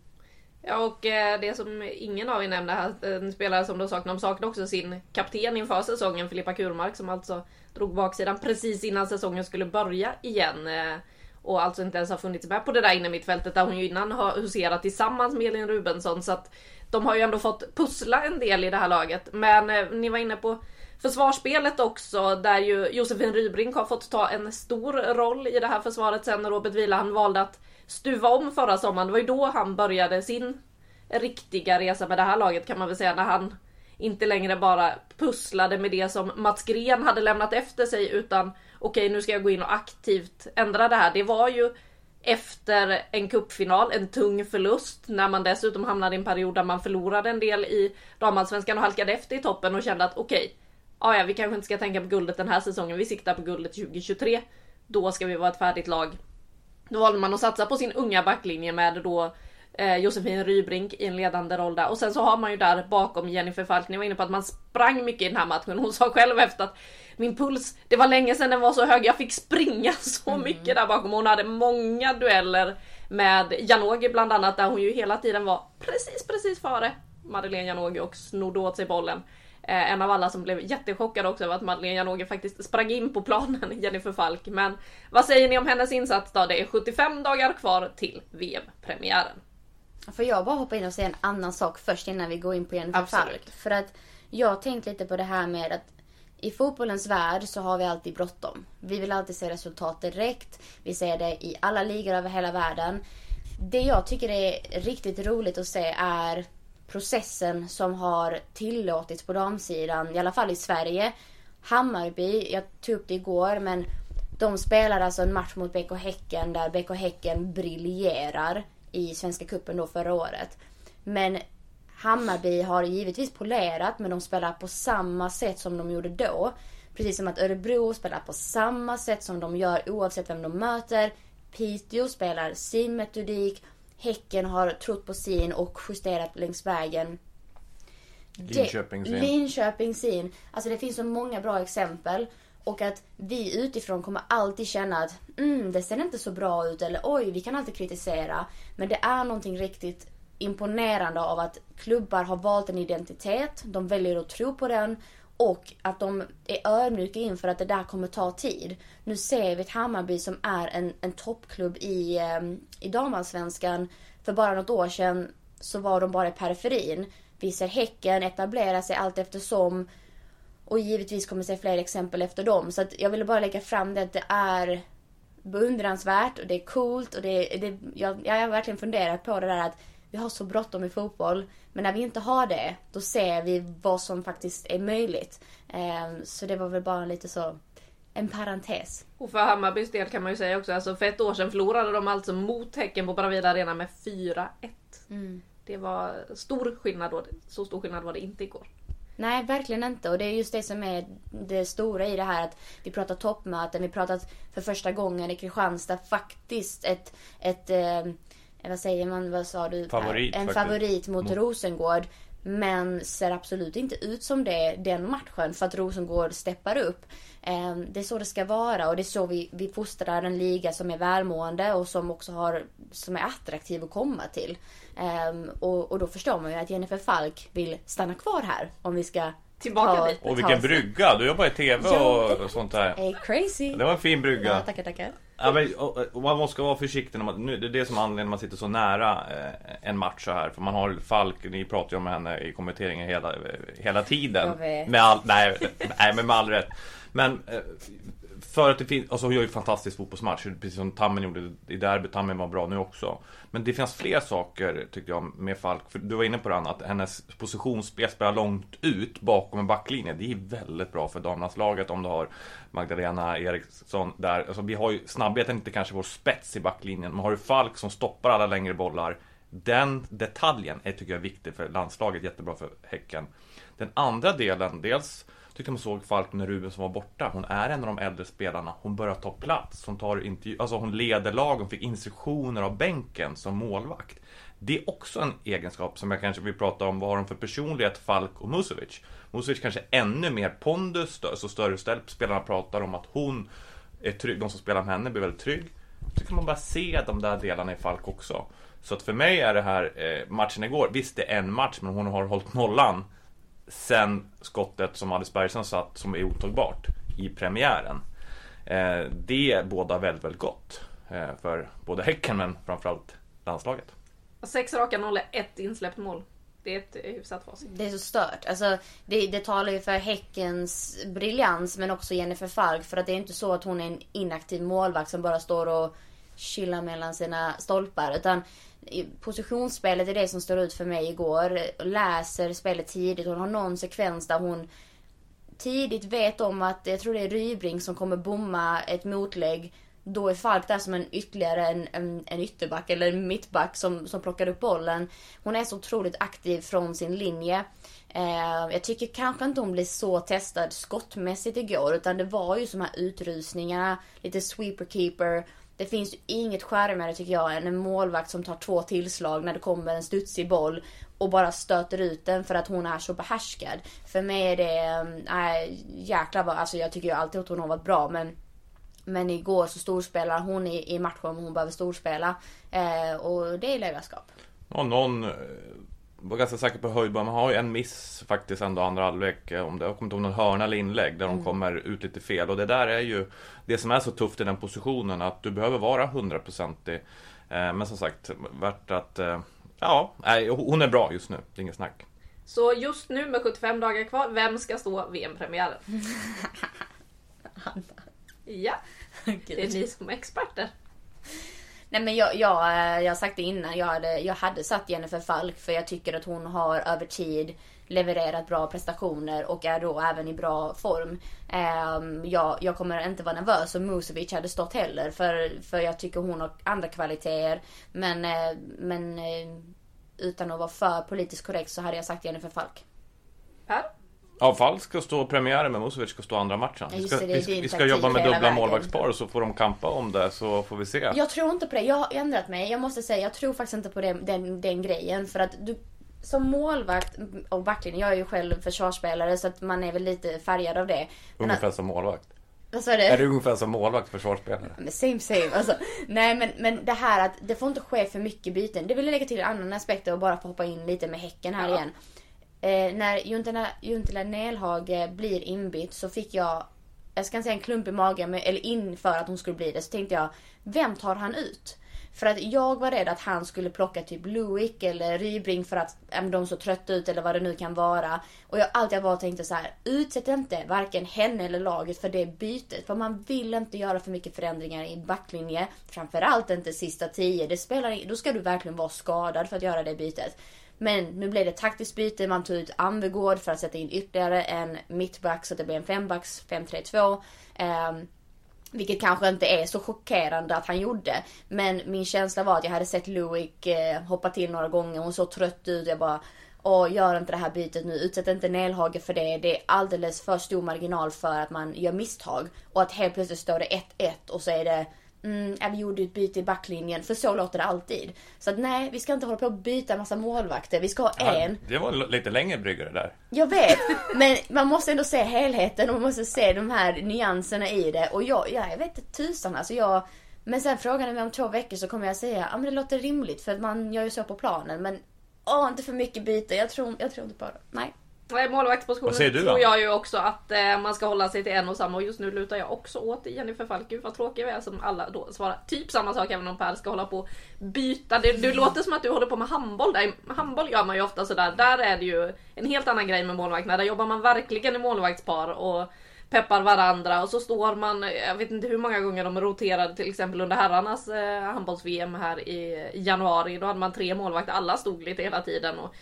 Ja och eh, det som ingen av er nämnde här, en eh, spelare som de saknar, de saknar också sin kapten inför säsongen, Filippa Kurmark, som alltså drog baksidan precis innan säsongen skulle börja igen. Eh, och alltså inte ens har funnits med på det där inne mittfältet där hon ju innan har huserat tillsammans med Elin Rubensson. Så att de har ju ändå fått pussla en del i det här laget. Men ni var inne på försvarsspelet också där ju Josefin Rybrink har fått ta en stor roll i det här försvaret sen när Robert Vilahan valde att stuva om förra sommaren. Det var ju då han började sin riktiga resa med det här laget kan man väl säga när han inte längre bara pusslade med det som Mats Gren hade lämnat efter sig utan okej nu ska jag gå in och aktivt ändra det här. Det var ju efter en kuppfinal, en tung förlust när man dessutom hamnade i en period där man förlorade en del i damallsvenskan och halkade efter i toppen och kände att okej, ja, ja vi kanske inte ska tänka på guldet den här säsongen, vi siktar på guldet 2023. Då ska vi vara ett färdigt lag. Då valde man att satsa på sin unga backlinje med då eh, Josefin Rybrink i en ledande roll där. Och sen så har man ju där bakom Jennifer Falk, ni var inne på att man sprang mycket i den här matchen. Hon sa själv efter att min puls, det var länge sedan den var så hög, jag fick springa så mycket där bakom. Hon hade många dueller med Janogy bland annat där hon ju hela tiden var precis, precis före Madeleine Janogy och snodde åt sig bollen. Eh, en av alla som blev jättechockad också över att Madeleine Janogy faktiskt sprang in på planen, Jennifer Falk. Men vad säger ni om hennes insats då? Det är 75 dagar kvar till VM-premiären. Får jag bara hoppa in och säga en annan sak först innan vi går in på Jennifer Absolut. Falk? För att jag har tänkt lite på det här med att i fotbollens värld så har vi alltid bråttom. Vi vill alltid se resultat direkt. Vi ser det i alla ligor över hela världen. Det jag tycker är riktigt roligt att se är processen som har tillåtits på damsidan, i alla fall i Sverige. Hammarby, jag tog upp det igår, men de spelar alltså en match mot BK Häcken där BK Häcken briljerar i Svenska Cupen då förra året. Men Hammarby har givetvis polerat men de spelar på samma sätt som de gjorde då. Precis som att Örebro spelar på samma sätt som de gör oavsett vem de möter. Piteå spelar sin metodik. Häcken har trott på sin och justerat längs vägen. Linköping sin. Linköping sin. Alltså det finns så många bra exempel. Och att vi utifrån kommer alltid känna att mm, det ser inte så bra ut eller oj, vi kan alltid kritisera. Men det är någonting riktigt imponerande av att klubbar har valt en identitet, de väljer att tro på den och att de är ödmjuka inför att det där kommer ta tid. Nu ser vi ett Hammarby som är en, en toppklubb i, ehm, i damallsvenskan. För bara något år sedan så var de bara i periferin. Vi ser Häcken etablera sig allt eftersom. Och givetvis kommer se fler exempel efter dem. Så att jag ville bara lägga fram det att det är beundransvärt och det är coolt och det, det jag, jag har verkligen funderat på det där att vi har så bråttom i fotboll. Men när vi inte har det, då ser vi vad som faktiskt är möjligt. Ehm, så det var väl bara lite så en parentes. Och för Hammarbys del kan man ju säga också, alltså för ett år sedan förlorade de alltså mot Häcken på Bravida Arena med 4-1. Det var stor skillnad då. Så stor skillnad var det inte igår. Nej, verkligen inte. Och det är just det som är det stora i det här att vi pratar toppmöten. Vi pratat för första gången i Kristianstad faktiskt ett, ett eh, vad säger man, vad sa du? Favorit, En faktiskt. favorit mot Rosengård. Men ser absolut inte ut som det den matchen för att Rosengård steppar upp. Eh, Det är så det ska vara och det är så vi, vi fostrar en liga som är välmående och som också har, som är attraktiv att komma till. Eh, Och, och då förstår man ju att Jennifer Falk vill stanna kvar här om vi ska Tillbaka dit. Och vilken brygga! Du jobbar i TV och, och sånt där. Hey, crazy! Det var en fin brygga. Ja, tackar, tackar. Ja, men, och, och man måste vara försiktig när man, nu, det är det som är anledningen man sitter så nära eh, en match så här. För man har Falk, ni pratar ju om henne i kommenteringen hela, hela tiden. Jag vet. Med all, nej, nej, men med all rätt. Men eh, för att det finns, alltså hon gör ju fantastisk fotbollsmatch. Precis som Tammen gjorde i derbyt. Tammen var bra nu också. Men det finns fler saker tycker jag med Falk. För du var inne på det Anna, att hennes positionsspel spelar långt ut bakom en backlinje. Det är väldigt bra för damlandslaget om du har Magdalena Eriksson där. Alltså vi har ju snabbheten inte kanske vår spets i backlinjen. Men har du Falk som stoppar alla längre bollar. Den detaljen är, tycker jag är viktig för landslaget. Jättebra för Häcken. Den andra delen, dels tyckte man såg Falk när Ruben som var borta. Hon är en av de äldre spelarna. Hon börjar ta plats. Hon, tar intervju, alltså hon leder lag. Hon fick instruktioner av bänken som målvakt. Det är också en egenskap som jag kanske vill prata om. Vad har de för personlighet, Falk och Musovic? Musovic kanske ännu mer pondus, så alltså större ställ. Spelarna pratar om att hon är trygg. De som spelar med henne blir väldigt trygg. Så kan man bara se de där delarna i Falk också. Så att för mig är det här eh, matchen igår. Visst, det är en match, men hon har hållit nollan sen skottet som Alice Bergström satt som är otagbart i premiären. Eh, det båda väldigt, väldigt gott eh, för både Häcken men framförallt landslaget. Sex raka nollor, ett insläppt mål. Det är ett eh, hyfsat facit. Det är så stört. Alltså, det, det talar ju för Häckens briljans men också Jennifer Falk. För att det är inte så att hon är en inaktiv målvakt som bara står och chilla mellan sina stolpar. Utan positionsspelet är det som står ut för mig igår. Läser spelet tidigt. Hon har någon sekvens där hon tidigt vet om att, jag tror det är Rybring som kommer bomma ett motlägg. Då är Falk där som en ytterligare en, en, en ytterback eller en mittback som, som plockar upp bollen. Hon är så otroligt aktiv från sin linje. Eh, jag tycker kanske inte hon blir så testad skottmässigt igår utan det var ju som här utrusningarna, lite sweeper keeper. Det finns ju inget skärmigare tycker jag än en målvakt som tar två tillslag när det kommer en studsig boll och bara stöter ut den för att hon är så behärskad. För mig är det, mm, nej jäklar vad, alltså jag tycker ju alltid att hon har varit bra men men igår så storspelar hon i, i matchen hon behöver storspela. Eh, och det är ledarskap. Ja, någon var ganska säker på Höjberg, man har ju en miss faktiskt ändå andra halvlek. eh, Om det, jag kommer inte ihåg någon hörna eller inlägg där de kommer ut lite fel. Och det där är ju det som är så tufft i den positionen, att du behöver vara hundraprocentig. Eh, Men som sagt, värt att... eh, Ja, nej, hon är bra just nu, det är inget snack. Så just nu med 75 dagar kvar, vem ska stå VM-premiären? ja, det är ni som är experter. Nej men jag, jag, eh, jag har sagt det innan, jag hade, jag hade satt Jennifer Falk för jag tycker att hon har över tid levererat bra prestationer och är då även i bra form. Um, jag, jag kommer inte vara nervös om Musovic hade stått heller för, för jag tycker hon har andra kvaliteter. Men, eh, men eh, utan att vara för politiskt korrekt så hade jag sagt Jennifer Falk. Per? Ja, Falk ska stå premiären men Musovic ska stå andra matchen. Ja, Vi ska, det, det vi, vi ska jobba med dubbla målvaktspar så får de kampa om det så får vi se. Jag tror inte på det. Jag har ändrat mig. Jag måste säga, jag tror faktiskt inte på det, den, den grejen. För att du, som målvakt och backlinje, jag är ju själv försvarsspelare så att man är väl lite färgad av det. Men, Ungefär som målvakt. vad sa du? Är du ungefär som målvakt, försvarsspelare? Men Same same. Alltså, nej men, men det här att det får inte ske för mycket byten. Det vill jag lägga till en annan aspekt och bara få hoppa in lite med Häcken här igen. Eh, när Juntila, Nelhage blir inbytt så fick jag, jag ska inte säga en klump i magen, men, eller inför att hon skulle bli det, så tänkte jag, vem tar han ut? För att jag var rädd att han skulle plocka typ Luik eller Rybring för att äm, de såg trötta ut eller vad det nu kan vara. Och jag alltid var bara tänkte så här, utsätt inte varken henne eller laget för det bytet. För man vill inte göra för mycket förändringar i backlinje. Framförallt inte sista tio. Det spelar, då ska du verkligen vara skadad för att göra det bytet. Men nu blev det taktiskt byte. Man tog ut Anvegård för att sätta in ytterligare en mittback så att det blev en fembacks 5-3-2. Ehm, vilket kanske inte är så chockerande att han gjorde. Men min känsla var att jag hade sett Loic eh, hoppa till några gånger. Hon såg trött ut. Jag bara, åh gör inte det här bytet nu. Utsätt inte Nelhage för det. Det är alldeles för stor marginal för att man gör misstag. Och att helt plötsligt står det 1-1 och så är det Mm, ja, vi gjorde ett byte i backlinjen, för så låter det alltid. Så att nej, vi ska inte hålla på och byta en massa målvakter. Vi ska ha en. Det var lite längre brygga det där. Jag vet, men man måste ändå se helheten och man måste se de här nyanserna i det. Och jag, ja, jag vet inte tusan alltså. Jag, men sen frågar ni mig om två veckor så kommer jag säga ja men det låter rimligt för att man gör ju så på planen. Men åh, inte för mycket byte. Jag tror, jag tror inte på det. Nej. Målvaktspositionen säger du då? tror jag ju också att eh, man ska hålla sig till en och samma och just nu lutar jag också åt Jennifer Falk. Gud vad tråkig vi är som alla då svarar typ samma sak även om Per ska hålla på och byta. Det, det låter som att du håller på med handboll där. Handboll gör man ju ofta sådär. Där är det ju en helt annan grej med målvakterna. Där jobbar man verkligen i målvaktspar och peppar varandra och så står man, jag vet inte hur många gånger de roterade till exempel under herrarnas eh, handbolls-VM här i januari. Då hade man tre målvakter, alla stod lite hela tiden. Och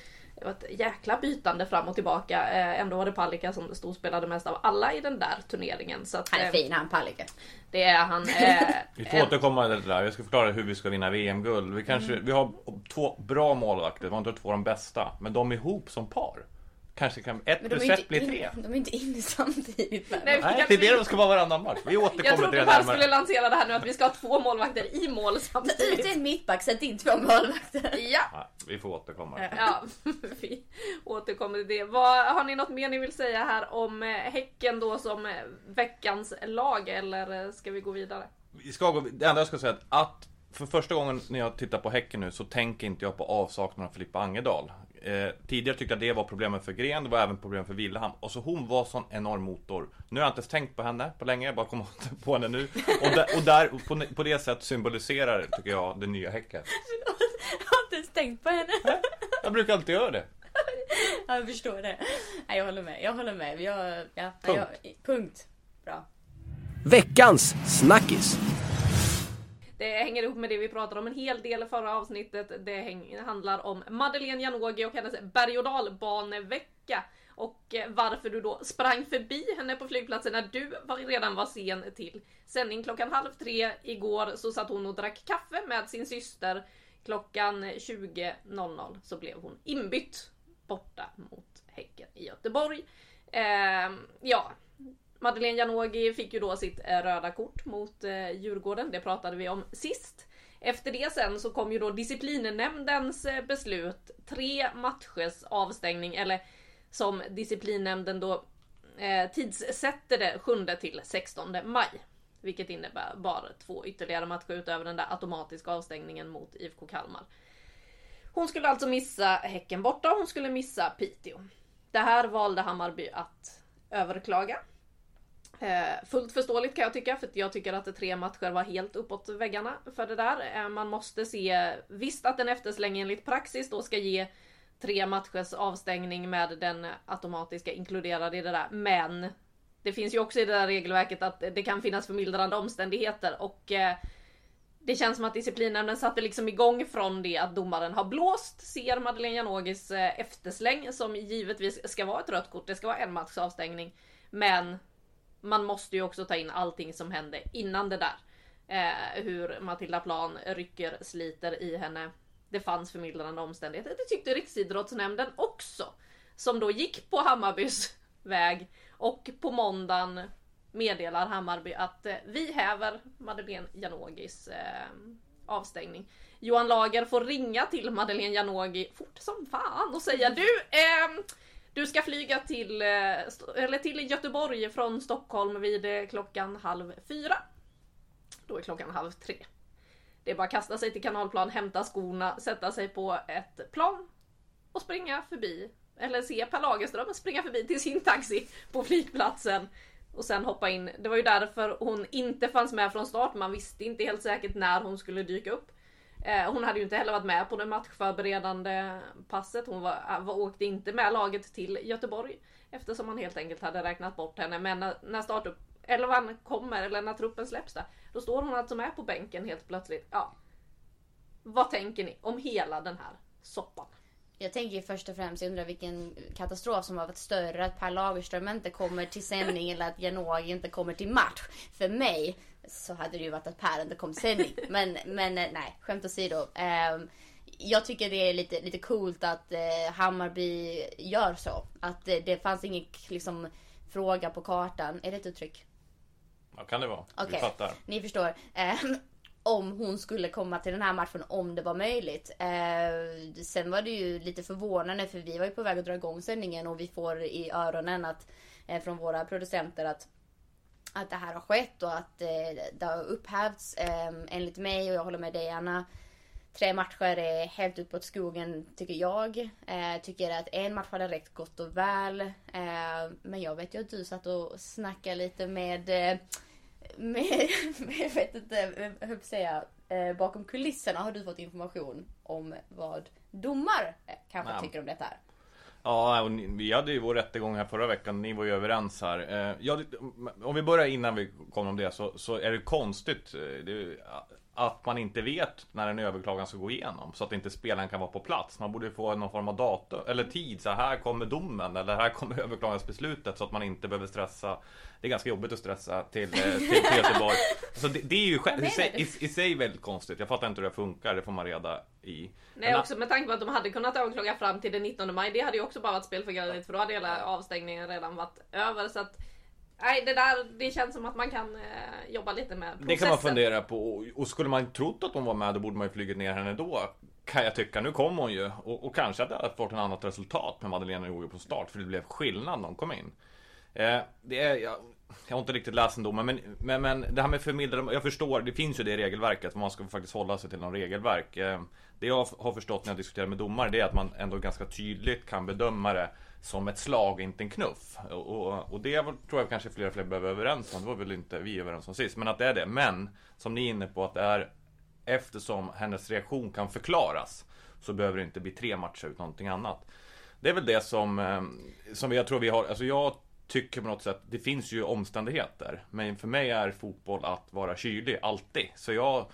det var ett jäkla bytande fram och tillbaka. Eh, ändå var det Palicka som storspelade mest av alla i den där turneringen. Så att, Han är eh, fin han Palicka. Det är han. Eh, Vi får återkomma till det där. Jag ska förklara hur vi ska vinna VM-guld. Vi, kanske, Mm. vi har två bra målvakter, det var inte två av de bästa. Men de ihop som par. Kanske kan ett plus ett in, tre. de är inte inne samtidigt. Nej, Nej, det är det de ska vara varannan match. Vi jag återkommer till trodde det Per närmare. skulle lansera det här nu att vi ska ha två målvakter i mål Ta ut samtidigt. en mittback, sätt in två målvakter. Ja, Ja, vi får återkomma. ja, vi återkommer till det. Vad, har ni något mer ni vill säga här om eh, Häcken då som eh, veckans lag eller eh, ska vi gå vidare? Vi ska gå, det enda jag ska säga är att, att för första gången när jag tittar på Häcken nu så tänker inte jag på avsaknaden av Filippa Angedal. Eh, tidigare tyckte jag det var problemet för Gren, det var även problem för Villehamn. Och så hon var sån enorm motor. Nu har jag inte ens tänkt på henne på länge, jag bara kommer på henne nu. Och, där, och där, på, på det sättet symboliserar, tycker jag, det nya Häcken. Jag har inte ens tänkt på henne. Jag brukar alltid göra det. Ja, jag förstår det. Nej, jag håller med. Jag håller med. Jag, ja, Punkt. Jag, punkt. Bra. Veckans snackis. Det hänger ihop med det vi pratade om en hel del i förra avsnittet. Det häng, handlar om Madeleine Janogy och hennes berg och dalbanevecka. Och eh, varför du då sprang förbi henne på flygplatsen när du var, redan var sen till sändning. Klockan halv tre igår så satt hon och drack kaffe med sin syster. Klockan 20.00 så blev hon inbytt borta mot Häcken i Göteborg. Eh, ja, Madeleine Janogy fick ju då sitt eh, röda kort mot eh, Djurgården, det pratade vi om sist. Efter det sen så kom ju då disciplinnämndens eh, beslut, tre matchers avstängning, eller som disciplinnämnden då eh, tidssätter det 7 till 16 maj. Vilket innebär bara två ytterligare matcher utöver den där automatiska avstängningen mot IFK Kalmar. Hon skulle alltså missa Häcken borta, hon skulle missa Piteå. Det här valde Hammarby att överklaga. Eh, fullt förståeligt kan jag tycka, för jag tycker att tre matcher var helt uppåt väggarna för det där. Eh, man måste se, visst att en eftersläng enligt praxis då ska ge tre matchers avstängning med den automatiska inkluderad i det där, men det finns ju också i det där regelverket att det kan finnas förmildrande omständigheter och eh, det känns som att disciplinnämnden satte liksom igång från det att domaren har blåst, ser Madeleine Janogis eh, eftersläng som givetvis ska vara ett rött kort, det ska vara en matchs avstängning. Men man måste ju också ta in allting som hände innan det där. Eh, hur Matilda Plan rycker, sliter i henne. Det fanns förmildrande omständigheter. Det tyckte Riksidrottsnämnden också. Som då gick på Hammarbys väg. Och på måndagen meddelar Hammarby att eh, vi häver Madeleine Janogis eh, avstängning. Johan Lager får ringa till Madeleine Janogy fort som fan och säga du, eh, du ska flyga till, eh, eller till Göteborg från Stockholm vid eh, klockan halv fyra. Då är klockan halv tre. Det är bara att kasta sig till kanalplan, hämta skorna, sätta sig på ett plan och springa förbi. Eller se Per Lagerström springa förbi till sin taxi på flygplatsen. Och sen hoppa in. Det var ju därför hon inte fanns med från start. Man visste inte helt säkert när hon skulle dyka upp. Eh, hon hade ju inte heller varit med på det matchförberedande passet. Hon var, eh, var, åkte inte med laget till Göteborg. Eftersom man helt enkelt hade räknat bort henne. Men när, när kommer, eller när truppen släpps där. Då står hon alltså med på bänken helt plötsligt. Ja. Vad tänker ni om hela den här soppan? Jag tänker ju först och främst, jag undrar vilken katastrof som har varit större. Att Per Lagerström inte kommer till sändning eller att Janogy inte kommer till match. För mig så hade det ju varit att inte kom sändning. Men, men eh, nej, skämt åsido. Ehm, jag tycker det är lite, lite coolt att eh, Hammarby gör så. Att eh, det fanns ingen liksom, fråga på kartan. Är det ett uttryck? Ja, kan det vara. Vi Okej, fattar. ni förstår. Ehm, om hon skulle komma till den här matchen om det var möjligt. Eh, sen var det ju lite förvånande för vi var ju på väg att dra igång sändningen och vi får i öronen att, eh, från våra producenter att att det här har skett och att eh, det har upphävts eh, enligt mig och jag håller med dig Anna. Tre matcher är helt uppåt skogen tycker jag. Eh, tycker att en match hade räckt gott och väl. Eh, men jag vet ju att du satt och snackade lite med, eh, med, jag vet inte, hur säga, eh, bakom kulisserna har du fått information om vad domar eh, kanske Ja. tycker om detta här. Ja, och ni, vi hade ju vår rättegång här förra veckan, ni var ju överens här. Eh, ja, om vi börjar innan vi kommer om det så, så är det konstigt eh, det, att man inte vet när en överklagan ska gå igenom. Så att inte spelaren kan vara på plats. Man borde få någon form av datum, eller tid. Så här kommer domen, eller här kommer överklagansbeslutet. Så att man inte behöver stressa. Det är ganska jobbigt att stressa till, eh, till, till Göteborg. Så det, det är ju själv, i, sig- i, i sig väldigt konstigt. Jag fattar inte hur det funkar, det får man reda i. Nej också med tanke på att de hade kunnat överklaga fram till den 19 maj. Det hade ju också bara varit spel för galleriet för då hade hela avstängningen redan varit över. Så att Nej det där det känns som att man kan eh, jobba lite med processen. Det kan man fundera på. Och- skulle man trott att hon var med, då borde man ju flugit ner henne då. Kan jag tycka. Nu kom hon ju. Och, och kanske hade jag fått ett annat resultat med Madeleine Jojo på start. För det blev skillnad när hon kom in. Eh, det är, jag, jag har inte riktigt läst den domen. Men, men, men det här med förmildrande. Jag förstår, det finns ju det regelverket. Man ska faktiskt hålla sig till någon regelverk. Eh, det jag har förstått när jag diskuterar med domare. Det är att man ändå ganska tydligt kan bedöma det som ett slag, inte en knuff. Och, och, och det tror jag kanske fler och fler behöver vara överens om. Det var väl inte vi överens om sist. Men att det är det. Men som ni är inne på att det är eftersom hennes reaktion kan förklaras så behöver det inte bli tre matcher utan någonting annat. Det är väl det som, eh, som jag tror vi har, alltså jag tycker på något sätt, det finns ju omständigheter. Men för mig är fotboll att vara kylig, alltid. Så jag,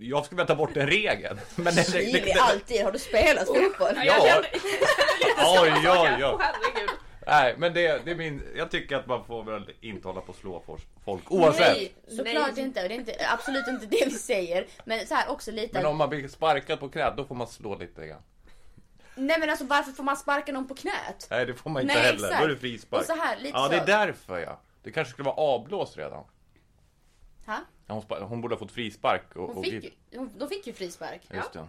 jag skulle vilja ta bort den regeln. Men det, det, det, Kylig alltid. Har du spelat fotboll? Ja, Ja. jag kände Oj. Nej, men det, det är min, jag tycker att man får väl inte hålla på och slå folk oavsett. Nej, såklart Nej. inte. Och det är inte, absolut inte det vi säger. Men så här också lite. Men om man blir sparkad på knät, då får man slå lite grann. Nej men alltså varför får man sparka någon på knät? Nej, det får man inte Nej, heller. exakt. Då är det frispark. Och så här, lite ja, det är så. därför ja. Det kanske skulle vara avblåst redan. Ha? Ja, Hon, hon borde ha fått frispark. Och, Hon och fick ju, hon, de fick ju frispark. Just det.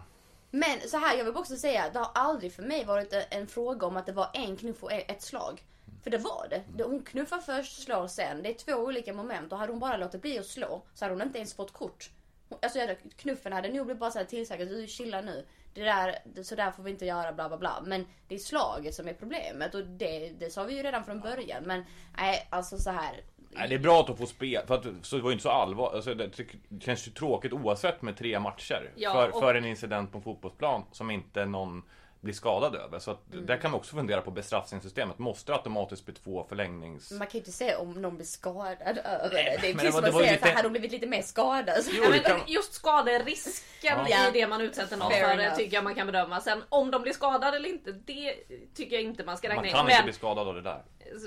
Men så här, jag vill också säga, det har aldrig för mig varit en fråga om att det var en knuff och ett slag. För det var det. Hon knuffar först, slår sen. Det är två olika moment och hade hon bara låtit bli att slå så hade hon inte ens fått kort. Alltså jag- knuffen hade nog blivit bara så här tillsagd, du chilla nu. Det där, så där får vi inte göra bla bla bla. Men det är slaget som är problemet och det, det sa vi ju redan från början. Men nej, alltså så här. Nej, det är bra att hon får spela. För att, så det var ju inte så allvarligt. Alltså, det känns ju tråkigt oavsett med tre matcher. Ja, för, och- för en incident på en fotbollsplan som inte någon blir skadad över. Så att, Mm. där kan man också fundera på bestraffningssystemet. Måste det automatiskt bli två förlängnings... Man kan ju inte säga om någon blir skadad över det. Det är men precis som att säga lite- att hade hon blivit lite mer skadad. så- Jo, Ja, men kan... just skaderisken Ja. i det man utsätter någon Fair för enough. tycker jag man kan bedöma. Sen om de blir skadade eller inte, det tycker jag inte man ska räkna Man in. kan inte Men bli skadad av det där.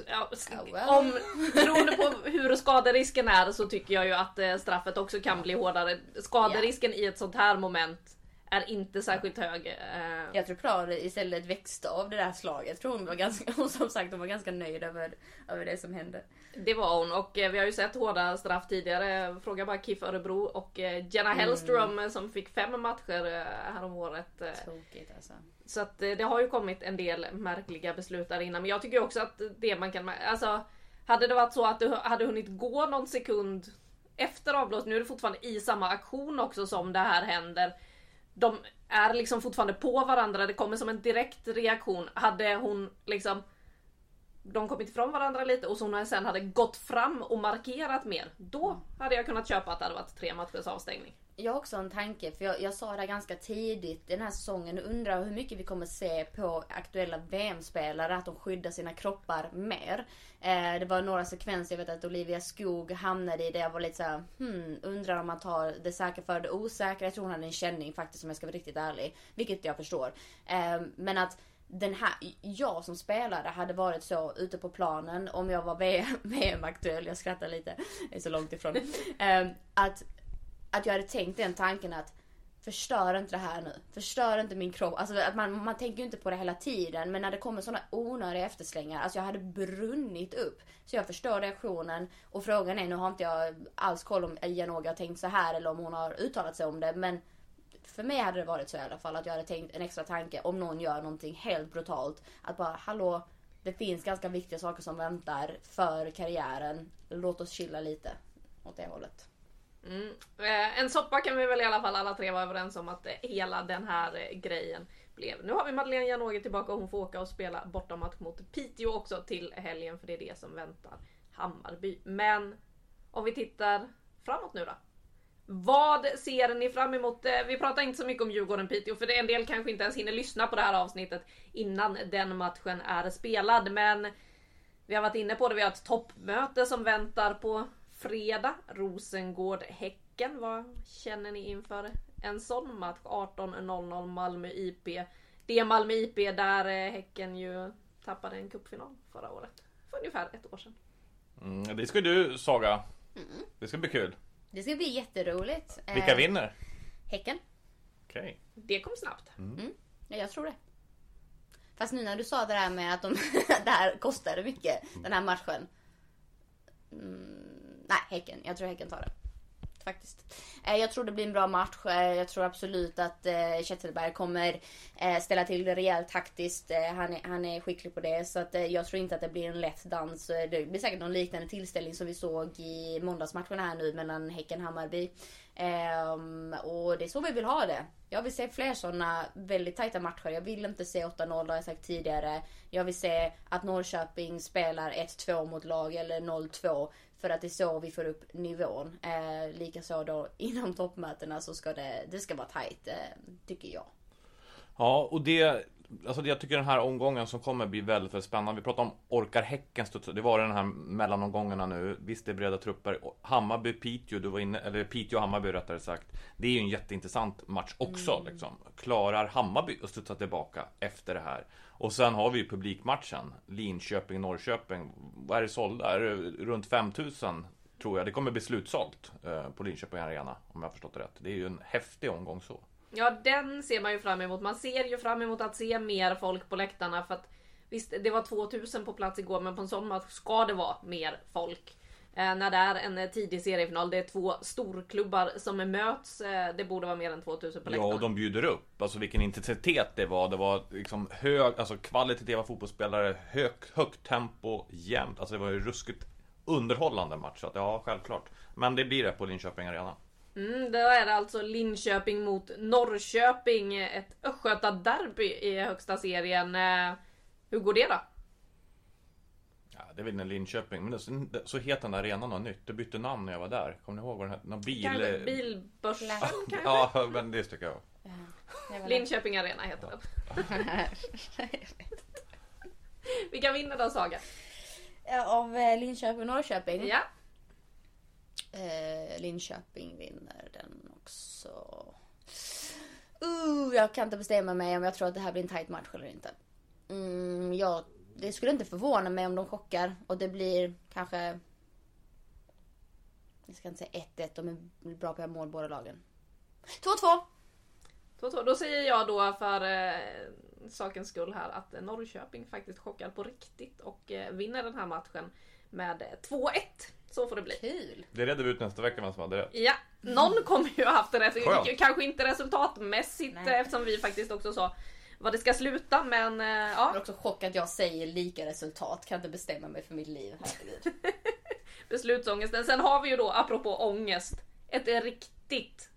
ja, Oh, well. om, beroende på hur skaderisken är så tycker jag ju att eh, straffet också kan bli hårdare. Skaderisken i ett sånt här moment är inte särskilt hög. eh, Jag tror Prada istället växte av det där slaget. Jag tror hon var ganska, hon som sagt hon var ganska nöjd över, över det som hände. Det var hon och eh, vi har ju sett hårda straff tidigare. Fråga bara KIF Örebro och eh, Jenna Hellström eh, som fick fem matcher eh, häromåret. eh, Tråkigt alltså. Så att det har ju kommit en del märkliga beslut där innan. Men jag tycker också att det man kan... Alltså, hade det varit så att du hade hunnit gå någon sekund efter avblås, nu är det fortfarande i samma aktion också som det här händer. De är liksom fortfarande på varandra, det kommer som en direkt reaktion. Hade hon liksom de kommit ifrån varandra lite och så sen hade gått fram och markerat mer. Då hade jag kunnat köpa att det hade varit tre matchers avstängning. Jag har också en tanke, för jag, jag sa det här ganska tidigt i den här säsongen och undrar hur mycket vi kommer se på aktuella VM-spelare, att de skyddar sina kroppar mer. Eh, det var några sekvenser, jag vet att Olivia Skog hamnade i det jag var lite såhär, hmm, undrar om man tar det säkra för det osäkra. Jag tror hon hade en känning faktiskt om jag ska vara riktigt ärlig. Vilket jag förstår. Eh, men att den här, jag som spelare hade varit så ute på planen om jag var VM VM-aktuell, jag skrattar lite, det är så långt ifrån. Eh, att att jag hade tänkt den tanken att förstör inte det här nu. Förstör inte min kropp. Alltså att man, man tänker ju inte på det hela tiden. Men när det kommer såna onödiga efterslängar. Alltså jag hade brunnit upp. Så jag förstår reaktionen. Och frågan är, nu har inte jag alls koll om Janoga har tänkt så här eller om hon har uttalat sig om det. Men för mig hade det varit så i alla fall att jag hade tänkt en extra tanke om någon gör någonting helt brutalt. Att bara, hallå, det finns ganska viktiga saker som väntar för karriären. Låt oss chilla lite åt det hållet. Mm. Eh, en soppa kan vi väl i alla fall alla tre vara överens om att hela den här eh, grejen blev. Nu har vi Madeleine Janogy tillbaka och hon får åka och spela bortamatch mot Piteå också till helgen för det är det som väntar Hammarby. Men om vi tittar framåt nu då. Vad ser ni fram emot? Eh, Vi pratar inte så mycket om Djurgården-Piteå för det en del kanske inte ens hinner lyssna på det här avsnittet innan den matchen är spelad. Men vi har varit inne på det, vi har ett toppmöte som väntar på fredag. Rosengård-Häcken. Vad känner ni inför en sån match? 18.00 Malmö IP. Det är Malmö IP där eh, Häcken ju tappade en cupfinal förra året. För ungefär ett år sedan. Mm, det ska du Saga. Det ska bli kul. Det ska bli jätteroligt. Vilka Eh, vinner? Häcken. Okej. Det kom snabbt. Ja, jag tror det. Fast nu när du sa det där med att de, det här kostade mycket, den här matchen. Mm, nej, Häcken. Jag tror Häcken tar det. Faktiskt. Eh, jag tror det blir en bra match. Eh, jag tror absolut att eh, kommer eh, ställa till det rejält taktiskt. Han är, han är skicklig på det. Så att jag tror inte att det blir en lätt dans. Det blir säkert någon liknande tillställning som vi såg i måndagsmatchen här nu mellan Häcken och Hammarby. Ehm, och det är så vi vill ha det. Jag vill se fler sådana väldigt tajta matcher. Jag vill inte se 8-0, det har jag sagt tidigare. Jag vill se att Norrköping spelar 1-2 mot lag eller 0-2. För att det är så vi får upp nivån. Eh, Likaså då inom toppmötena så ska det, det ska vara tajt, eh, tycker jag. Ja, och det... Alltså det- jag tycker den här omgången som kommer bli väldigt, väldigt spännande. Vi pratade om Orkar Häcken studsa. Det var den här mellanomgångarna nu. Visst, det är breda trupper. Hammarby, Piteå, du var inne, eller Piteå, Hammarby rättare sagt. Det är ju en jätteintressant match också. Liksom. Klarar Hammarby att studsa tillbaka efter det här? Och sen har vi ju publikmatchen. Linköping, Norrköping. Vad är det sålda? Är det runt 5000? Tror jag. Det kommer bli slutsålt eh, på Linköping Arena. Om jag har förstått det rätt. Det är ju en häftig omgång så. Ja, den ser man ju fram emot. Man ser ju fram emot att se mer folk på läktarna för att visst, det var 2000 på plats igår, men på en sån match ska det vara mer folk. Eh, när det är en eh, tidig seriefinal, det är två storklubbar som möts. Eh, det borde vara mer än 2000 på Ja, läktarna. och de bjuder upp. Alltså vilken intensitet det var. Det var liksom hög, alltså kvalitativa fotbollsspelare, hög, högt tempo, jämnt. Alltså det var ju ruskigt underhållande match. Så att, ja, självklart. Men det blir det på Linköping Arena. Mm, då är det alltså Linköping mot Norrköping. Ett Östgöta-derby i högsta serien. Hur går det då? Ja, det är väl en Linköping. Men det, så, heter den arenan något nytt. Det bytte namn när jag var där. Kommer ni ihåg vad den hette? Någon bil... Kanske Bilbörsen kanske? Ja, men det tycker jag. Linköping Arena heter den. Vilka vinner då Saga? Av eh, Linköping och Norrköping. Ja. Eh, Linköping vinner den också. Uh, jag kan inte bestämma mig om jag tror att det här blir en tight match eller inte. Mm, jag, det skulle inte förvåna mig om de chockar och det blir kanske... Jag ska inte säga 1-1, de är bra på att göra mål båda lagen. 2-2! 2-2. Då säger jag då för eh, sakens skull här att Norrköping faktiskt chockar på riktigt och eh, vinner den här matchen med eh, 2-1. Så får det bli. Kul! Det reder vi ut nästa vecka vem som hade rätt. Ja, någon kommer ju ha haft det rätt. Skönt. Kanske inte resultatmässigt Nej. eh, eftersom vi faktiskt också sa vad det ska sluta men eh, Jag är ja. också chockad att jag säger lika resultat. Kan inte bestämma mig för mitt liv. Beslutsångesten. Sen har vi ju då apropå ångest. Ett riktigt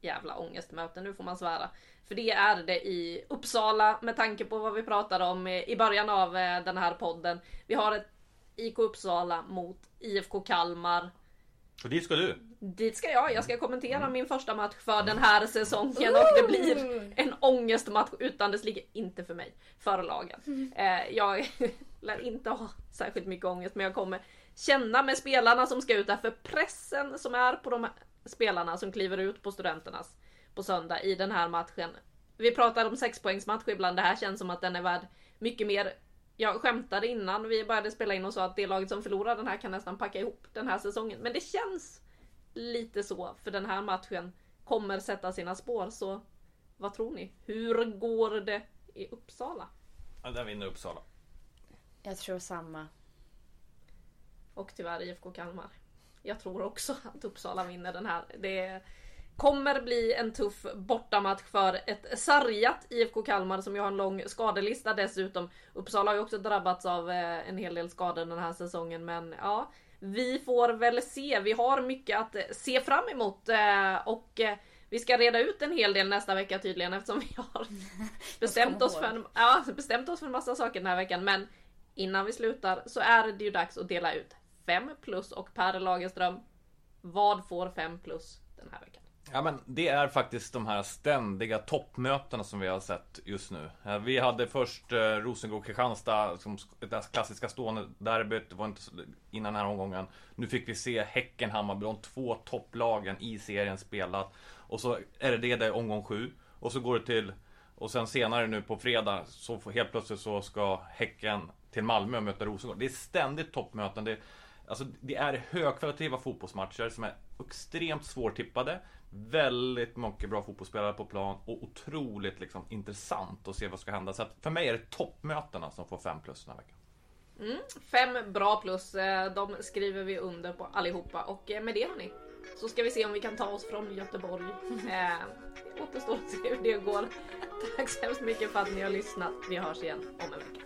jävla ångestmöte, nu får man svära. För det är det i Uppsala med tanke på vad vi pratade om eh, i början av eh, den här podden. Vi har ett IK Uppsala mot IFK Kalmar. Och dit ska du. Dit ska jag. Jag ska kommentera min första match för den här säsongen och det blir en ångestmatch utan dess like. Inte för mig, för lagen. Eh, jag lär inte ha särskilt mycket ångest men jag kommer känna med spelarna som ska ut där för pressen som är på de spelarna som kliver ut på studenternas på söndag i den här matchen. Vi pratar om sexpoängsmatch ibland. Det här känns som att den är värd mycket mer. Jag skämtade innan vi började spela in och sa att det laget som förlorar den här kan nästan packa ihop den här säsongen. Men det känns lite så för den här matchen kommer sätta sina spår. Så vad tror ni? Hur går det i Uppsala? Ja, där vinner Uppsala. Jag tror samma. Och tyvärr IFK Kalmar. Jag tror också att Uppsala vinner den här. Det kommer bli en tuff bortamatch för ett sargat IFK Kalmar som ju har en lång skadelista dessutom. Uppsala har ju också drabbats av eh, en hel del skador den här säsongen men ja. vi får väl se. Vi har mycket att se fram emot eh, och eh, vi ska reda ut en hel del nästa vecka tydligen eftersom vi har bestämt oss, för en, ja, bestämt oss för en massa saker den här veckan. Men innan vi slutar så är det ju dags att dela ut 5 plus och Per Lagerström. Vad får 5 plus den här veckan? Ja men det är faktiskt de här ständiga toppmötena som vi har sett just nu. Eh, vi hade först eh, Rosengård-Kristianstad som det klassiska stående derbyt. Det var inte innan den här omgången. Nu fick vi se Häcken-Hammarby, de två topplagen i serien spelat. Och så är det det där i omgång sju. Och så går det till och sen senare nu på fredag så helt plötsligt så ska Häcken till Malmö och möta Rosengård. Det är ständigt toppmöten. Det, alltså, det är högkvalitativa fotbollsmatcher som är extremt svårtippade. Väldigt mycket bra fotbollsspelare på plan och otroligt liksom, intressant att se vad som ska hända. Så att för mig är det toppmötena som får 5 plus den här veckan. Fem bra plus, eh, de skriver vi under på allihopa och eh, med det hörni så ska vi se om vi kan ta oss från Göteborg. Eh, det återstår att se hur det går. Tack så hemskt mycket för att ni har lyssnat. Vi hörs igen om en vecka.